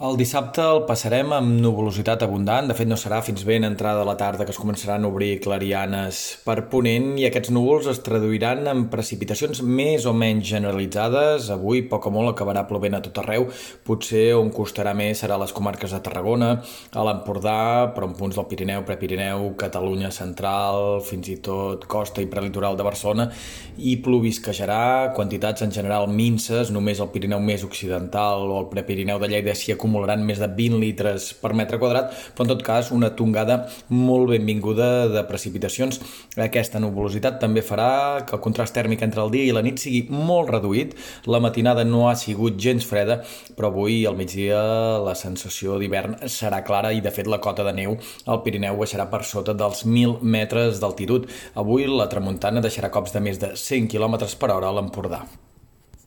El dissabte el passarem amb nuvolositat abundant, de fet no serà fins ben entrada la tarda que es començaran a obrir clarianes per ponent i aquests núvols es traduiran en precipitacions més o menys generalitzades. Avui poc o molt acabarà plovent a tot arreu, potser on costarà més serà les comarques de Tarragona, a l'Empordà, però en punts del Pirineu, Prepirineu, Catalunya Central, fins i tot costa i prelitoral de Barcelona, i plovisquejarà. Quantitats en general minces, només al Pirineu més occidental o al Prepirineu de Lleida s'hi acumularan més de 20 litres per metre quadrat, però en tot cas una tongada molt benvinguda de precipitacions. Aquesta nuvolositat també farà que el contrast tèrmic entre el dia i la nit sigui molt reduït. La matinada no ha sigut gens freda, però avui al migdia la sensació d'hivern serà clara i de fet la cota de neu al Pirineu baixarà per sota dels 1.000 metres d'altitud. Avui la tramuntana deixarà cops de més de 100 km per hora a l'Empordà.